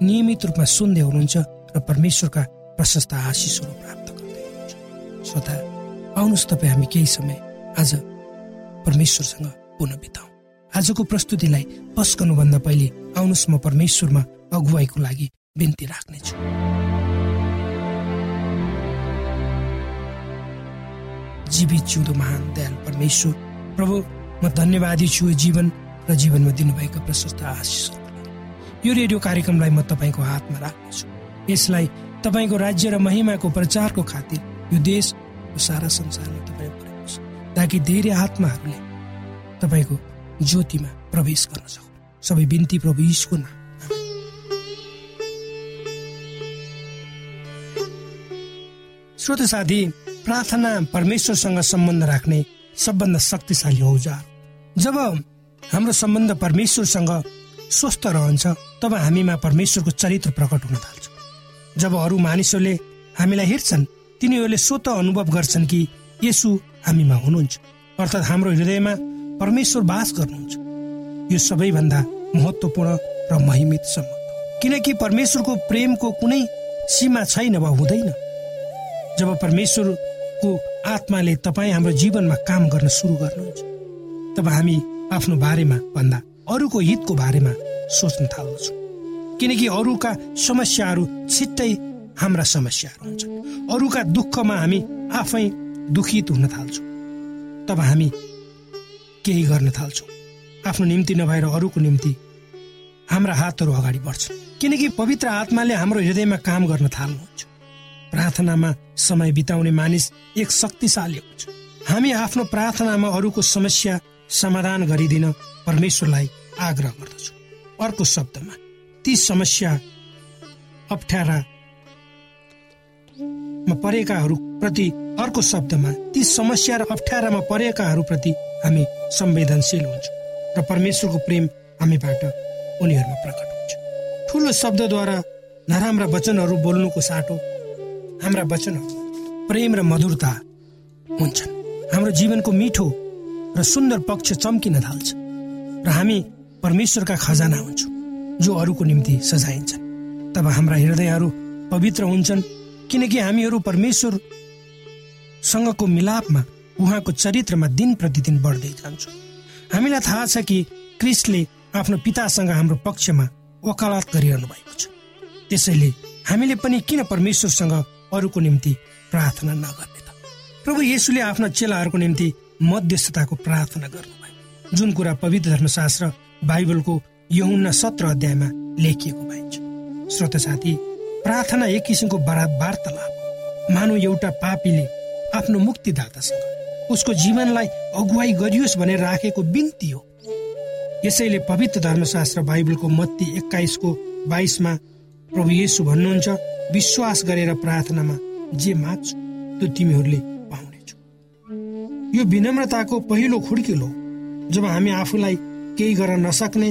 नियमित रूपमा सुन्दै हुनुहुन्छ र परमेश्वरका प्रशस्त आशिषहरू प्राप्त गर्दै हुनुहुन्छ। श्रोता आउनुहोस् तपाईँ हामी केही समय आज परमेश्वरसँग पुनः बिताउ। आजको प्रस्तुतिलाई पस्कनुभन्दा पहिले आउनुहोस् म परमेश्वरमा अगुवाईको लागि बिन्ती राख्नेछु। जीवित जिउँदो महान दयाल परमेश्वर प्रभु म धन्यवादी छु जीवन र जीवनमा दिनुभएका प्रशस्त आशिष यो रेडियो कार्यक्रमलाई म तपाईँको हातमा राख्नेछु यसलाई तपाईँको राज्य र महिमाको प्रचारको खातिर यो देश सारा संसारमा तपाईँ ताकि धेरै आत्माहरूले तपाईँको ज्योतिमा प्रवेश गर्न सकु सबै बिन्ती प्रभु यीशुको नाम। श्रोत साथी प्रार्थना परमेश्वरसँग सम्बन्ध राख्ने सबभन्दा शक्तिशाली औजार जब हाम्रो सम्बन्ध परमेश्वरसँग स्वस्थ रहन्छ तब हामीमा परमेश्वरको चरित्र प्रकट हुन थाल्छ। जब अरू मानिसहरूले हामीलाई हेर्छन् तिनीहरूले स्वत अनुभव गर्छन् कि यसु हामीमा हुनुहुन्छ अर्थात् हाम्रो हृदयमा परमेश्वर बास गर्नुहुन्छ। यो सबैभन्दा महत्वपूर्ण र महिमित सम्बन्ध किनकि परमेश्वरको प्रेमको कुनै सीमा छैन वा हुँदैन। जब परमेश्वरको आत्माले तपाईँ हाम्रो जीवनमा काम गर्न सुरु गर्नुहुन्छ तब हामी आफ्नो बारेमा भन्दा अरूको हितको बारेमा सोच्न थाल्दछौँ। किनकि अरूका समस्याहरू छिट्टै हाम्रा समस्याहरू हुन्छन्। अरूका दुःखमा हामी आफै दुखित हुन थाल्छौँ। तब हामी केही गर्न थाल्छौँ। आफ्नो निम्ति नभएर अरूको निम्ति हाम्रा हातहरू अगाडि बढ्छन्। किनकि पवित्र आत्माले हाम्रो हृदयमा काम गर्न थाल्नुहुन्छ। प्रार्थनामा समय बिताउने मानिस एक शक्तिशाली हुन्छ। हामी आफ्नो प्रार्थनामा अरूको समस्या समाधान गरिदिन परमेश्वरलाई आग्रह गर्दछु। अर्को शब्दमा ती समस्या अप्ठ्यारा परेकाहरू प्रति अर्को शब्दमा ती समस्या र अप्ठ्यारामा परेकाहरू प्रति हामी संवेदनशील हुन्छौँ र परमेश्वरको प्रेम हामीबाट उनीहरूमा प्रकट हुन्छ। ठुलो शब्दद्वारा नराम्रा वचनहरू बोल्नुको साटो हाम्रा वचनहरू प्रेम र मधुरता हुन्छन्। हाम्रो जीवनको मिठो र सुन्दर पक्ष चम्किन थाल्छ। र हामी परमेश्वरका खजाना हुन्छौँ जो अरूको निम्ति सजाइन्छन् तब हाम्रा हृदयहरू पवित्र हुन्छन् किनकि हामीहरू परमेश्वरसँगको मिलापमा उहाँको चरित्रमा दिन प्रतिदिन बढ्दै जान्छौँ। हामीलाई थाहा छ कि क्रिस्टले आफ्नो पितासँग हाम्रो पक्षमा वकालत गरिरहनु भएको छ। त्यसैले हामीले पनि किन परमेश्वरसँग अरूको निम्ति प्रार्थना नगर्ने त? प्रभु येसुले आफ्ना चेलाहरूको निम्ति मध्यस्थताको प्रार्थना गर्नुभयो। जुन कुरा पवित्र धर्मशास्त्र बाइबलको यहुन्ना सत्र अध्यायमा लेखिएको पाइन्छ। श्रोत साथी प्रार्थना एक किसिमको वार्तालाप मानव एउटा पापीले आफ्नो मुक्तिदातासँग उसको जीवनलाई अगुवाई गरियोस् भनेर राखेको बिन्ती हो। यसैले पवित्र धर्मशास्त्र बाइबलको मत्ती एक्काइसको बाइसमा प्रभु येसु भन्नुहुन्छ विश्वास गरेर प्रार्थनामा जे माग्छु त्यो तिमीहरूले यो विनम्रताको पहिलो खुड्किलो जब हामी आफूलाई केही गर्न नसक्ने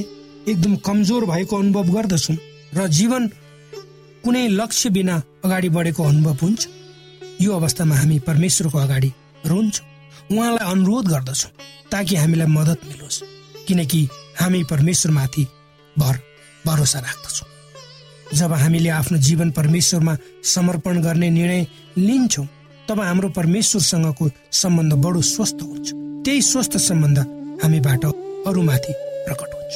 एकदम कमजोर भएको अनुभव गर्दछौँ र जीवन कुनै लक्ष्य बिना अगाडि बढेको अनुभव हुन्छ। यो अवस्थामा हामी परमेश्वरको अगाडि रुन्छौँ उहाँलाई अनुरोध गर्दछौँ ताकि हामीलाई मद्दत मिलोस् किनकि हामी परमेश्वरमाथि भर भरोसा राख्दछौँ। जब हामीले आफ्नो जीवन परमेश्वरमा समर्पण गर्ने निर्णय लिन्छौँ तब हाम्रो परमेश्वरसँगको सम्बन्ध बडो स्वस्थ हुन्छ। त्यही स्वस्थ सम्बन्ध हामीबाट अरूमाथि प्रकट हुन्छ।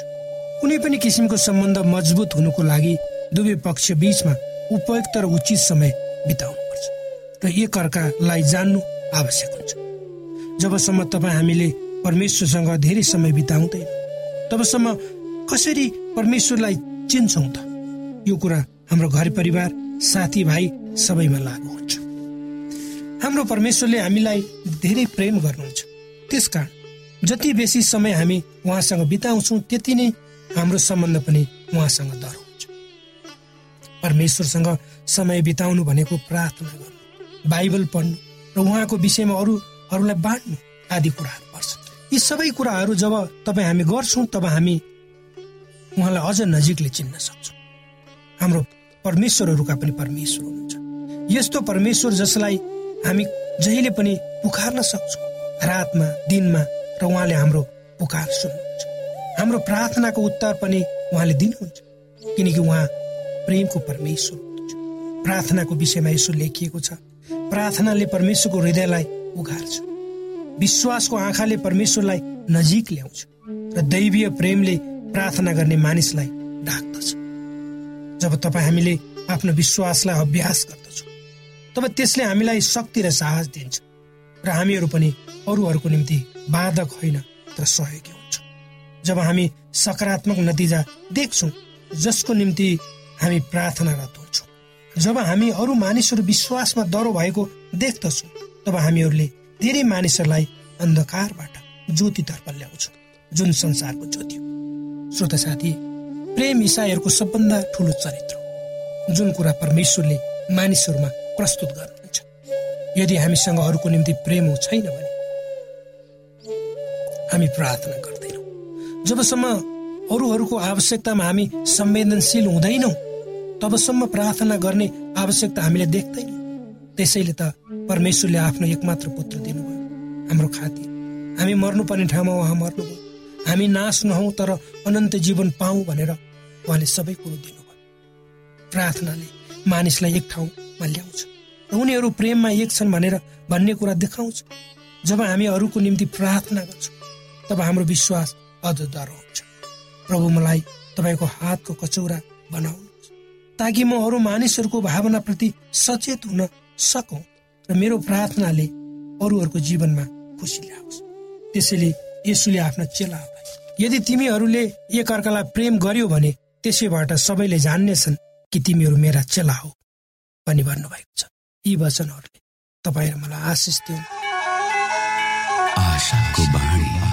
कुनै पनि किसिमको सम्बन्ध मजबुत हुनुको लागि दुवै पक्ष बिचमा उपयुक्त र उचित समय बिताउनुपर्छ र एक अर्कालाई जान्नु आवश्यक हुन्छ। जबसम्म तपाईँ हामीले परमेश्वरसँग धेरै समय बिताउँदैन तबसम्म कसरी परमेश्वरलाई चिन्छौँ त? यो कुरा हाम्रो घर परिवार साथीभाइ सबैमा लागु हुन्छ। हाम्रो परमेश्वरले हामीलाई धेरै प्रेम गर्नुहुन्छ। त्यसकारण जति बेसी समय हामी उहाँसँग बिताउँछौँ त्यति नै हाम्रो सम्बन्ध पनि उहाँसँग दर हुन्छ। परमेश्वरसँग समय बिताउनु भनेको प्रार्थना गर्नु बाइबल पढ्नु र उहाँको विषयमा अरूहरूलाई बाँड्नु आदि कुराहरू पर्छ। यी सबै कुराहरू जब तपाईँ हामी गर्छौँ तब हामी उहाँलाई अझ नजिकले चिन्न सक्छौँ। हाम्रो परमेश्वरहरूका पनि परमेश्वर हुनुहुन्छ। यस्तो परमेश्वर जसलाई हामी जहिले पनि पुकार्न सक्छौँ रातमा दिनमा र उहाँले हाम्रो पुकार सुन्नुहुन्छ। हाम्रो प्रार्थनाको उत्तर पनि उहाँले दिनुहुन्छ किनकि उहाँ प्रेमको परमेश्वर हुनुहुन्छ। प्रार्थनाको विषयमा यसो लेखिएको छ प्रार्थनाले परमेश्वरको हृदयलाई उघार्छ। विश्वासको आँखाले परमेश्वरलाई नजिक ल्याउँछ र दैवीय प्रेमले प्रार्थना गर्ने मानिसलाई ढाक्दछ। जब तपाईँ हामीले आफ्नो विश्वासलाई अभ्यास गर्दछौँ तब त्यसले हामीलाई शक्ति र साहस दिन्छ र हामीहरू पनि अरूहरूको निम्ति बाधक होइन तर सहयोगी हुन्छ। जब हामी सकारात्मक नतिजा देख्छौँ जसको निम्ति हामी प्रार्थनारत हुन्छौँ जब हामी अरू मानिसहरू विश्वासमा डह्रो भएको देख्दछौँ तब हामीहरूले धेरै मानिसहरूलाई अन्धकारबाट ज्योतितर्फ ल्याउँछौँ जुन संसारको ज्योति हो। श्रोता साथी प्रेम इसाईहरूको सबभन्दा ठुलो चरित्र जुन कुरा परमेश्वरले मानिसहरूमा प्रस्तुत गर्नुहुन्छ। यदि हामीसँग अरूको निम्ति प्रेम छैन भने हामी प्रार्थना गर्दैनौँ। जबसम्म अरूहरूको आवश्यकतामा हामी संवेदनशील हुँदैनौँ तबसम्म प्रार्थना गर्ने आवश्यकता हामीले देख्दैनौँ। त्यसैले त परमेश्वरले आफ्नो एकमात्र पुत्र दिनुभयो हाम्रो खातिर। हामी मर्नुपर्ने ठाउँमा उहाँ मर्नुभयो। हामी नाश नहौँ तर अनन्त जीवन पाऊ भनेर उहाँले सबै कुरो दिनुभयो। प्रार्थनाले मानिसलाई एक ठाउँमा ल्याउँछ र उनीहरू प्रेममा एक छन् भनेर भन्ने कुरा देखाउँछ। जब हामी अरूको निम्ति प्रार्थना गर्छौँ तब हाम्रो विश्वास अझ हुन्छ प्रभु मलाई तपाईँको हातको कचौरा बनाउनुहोस् ताकि म अरू मानिसहरूको भावनाप्रति सचेत हुन सकौँ र मेरो प्रार्थनाले अरूहरूको जीवनमा खुसी ल्याओस्। त्यसैले यसुले आफ्ना चेलाहरूलाई यदि तिमीहरूले एकअर्कालाई प्रेम गर्यो भने त्यसैबाट सबैले जान्नेछन् कि तिमीहरू मेरा चेला हो भनी भन्नुभएको छ। यी वचनहरूले तपाईँ र मलाई आशिष दिउ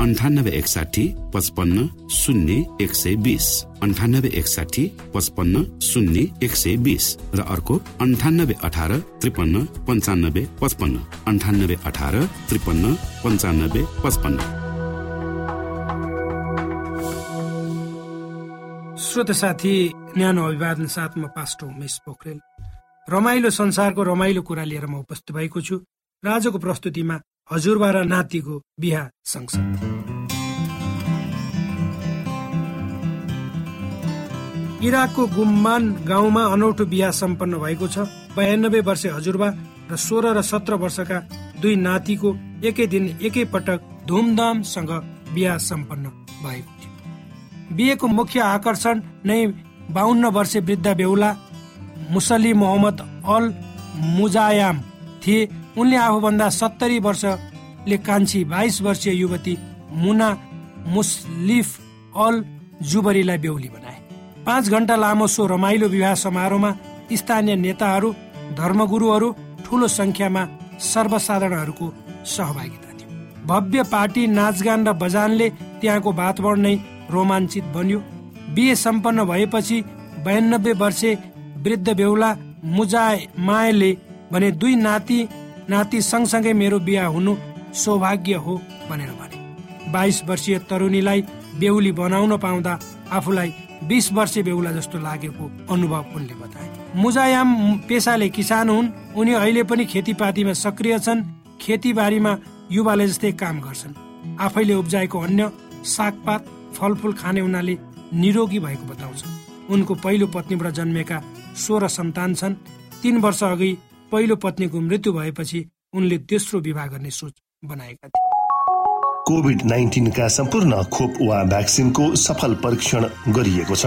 अन्ठानब्बे एकसाठी पचपन्न शून्य एक सय बिस। अन्ठानब्बे एकसाठी पचपन्न शून्य एक सय बिस। र अर्को अन्ठानब्बे अठार त्रिपन्न पन्चानब्बे पचपन्न। अन्ठानब्बे अठार त्रिपन्न पन्चानब्बे पचपन्न। श्रोत साथी न्यानो अभिवादन साथमा पास्टो उमेश पोखरेल। रमाइलो संसारको रमाइलो कुरा लिएर म उपस्थित भएको छु। र आजको प्रस्तुतिमा हजुरबा र नातिको बिहा सँगसँगै। इराकको गुम्मान गाउँमा अनौठो बिहा सम्पन्न भएको छ। बयानब्बे वर्ष हजुरबा र सोह्र र सत्र वर्षका दुई नातिको एकै दिन एकै पटक धुमधामसँग बिहा सम्पन्न भएको थियो। बिहेको मुख्य आकर्षण नै बाहन्न वर्ष वृद्ध बेहुला मुसली मोहम्मद अल मुजायाम थिए। उनले आफूभन्दा सत्तरी वर्षले कान्छी बाइस वर्षीय युवती मुना मुसलिफ अल जुबरीलाई बेहुली बनाए। पाँच घण्टा लामो सो रमाइलो विवाह समारोहमा स्थानीय नेताहरू धर्मगुरुहरू ठुलो संख्यामा सर्वसाधारणहरूको सहभागिता थियो। भव्य पार्टी नाचगान र बजानले त्यहाँको वातावरण नै रोमाञ्चित बन्यो। बिहे सम्पन्न भएपछि बयानब्बे वर्षे वृद्ध बेहुला मुजाय मायाले भने दुई नाति नाति सँगसँगै मेरो बिहा हुनु सौभाग्य हो भनेर भने। बाइस वर्षीय तरुणीलाई बेहुली बनाउन पाउँदा आफूलाई बिस वर्ष बेहुला जस्तो लागेको अनुभव उनले बताए। मुजायाम पेसाले किसान हुन् उनी अहिले पनि खेतीपातीमा सक्रिय छन् खेतीबारीमा युवाले जस्तै काम गर्छन्। आफैले उब्जाएको अन्य सागपात फलफुल खाने हुनाले निरोगी भएको बताउँछ उनको पहिलो पत्नीबाट जन्मेका सोह्र सन्तान छन्। तीन वर्ष अघि पहिलो पत्नीको मृत्यु भएपछि उनले तेस्रो विवाह गर्ने सोच बनाएका थिए। कोभिड नाइन्टिनका सम्पूर्ण खोप वा भ्याक्सिनको सफल परीक्षण गरिएको छ।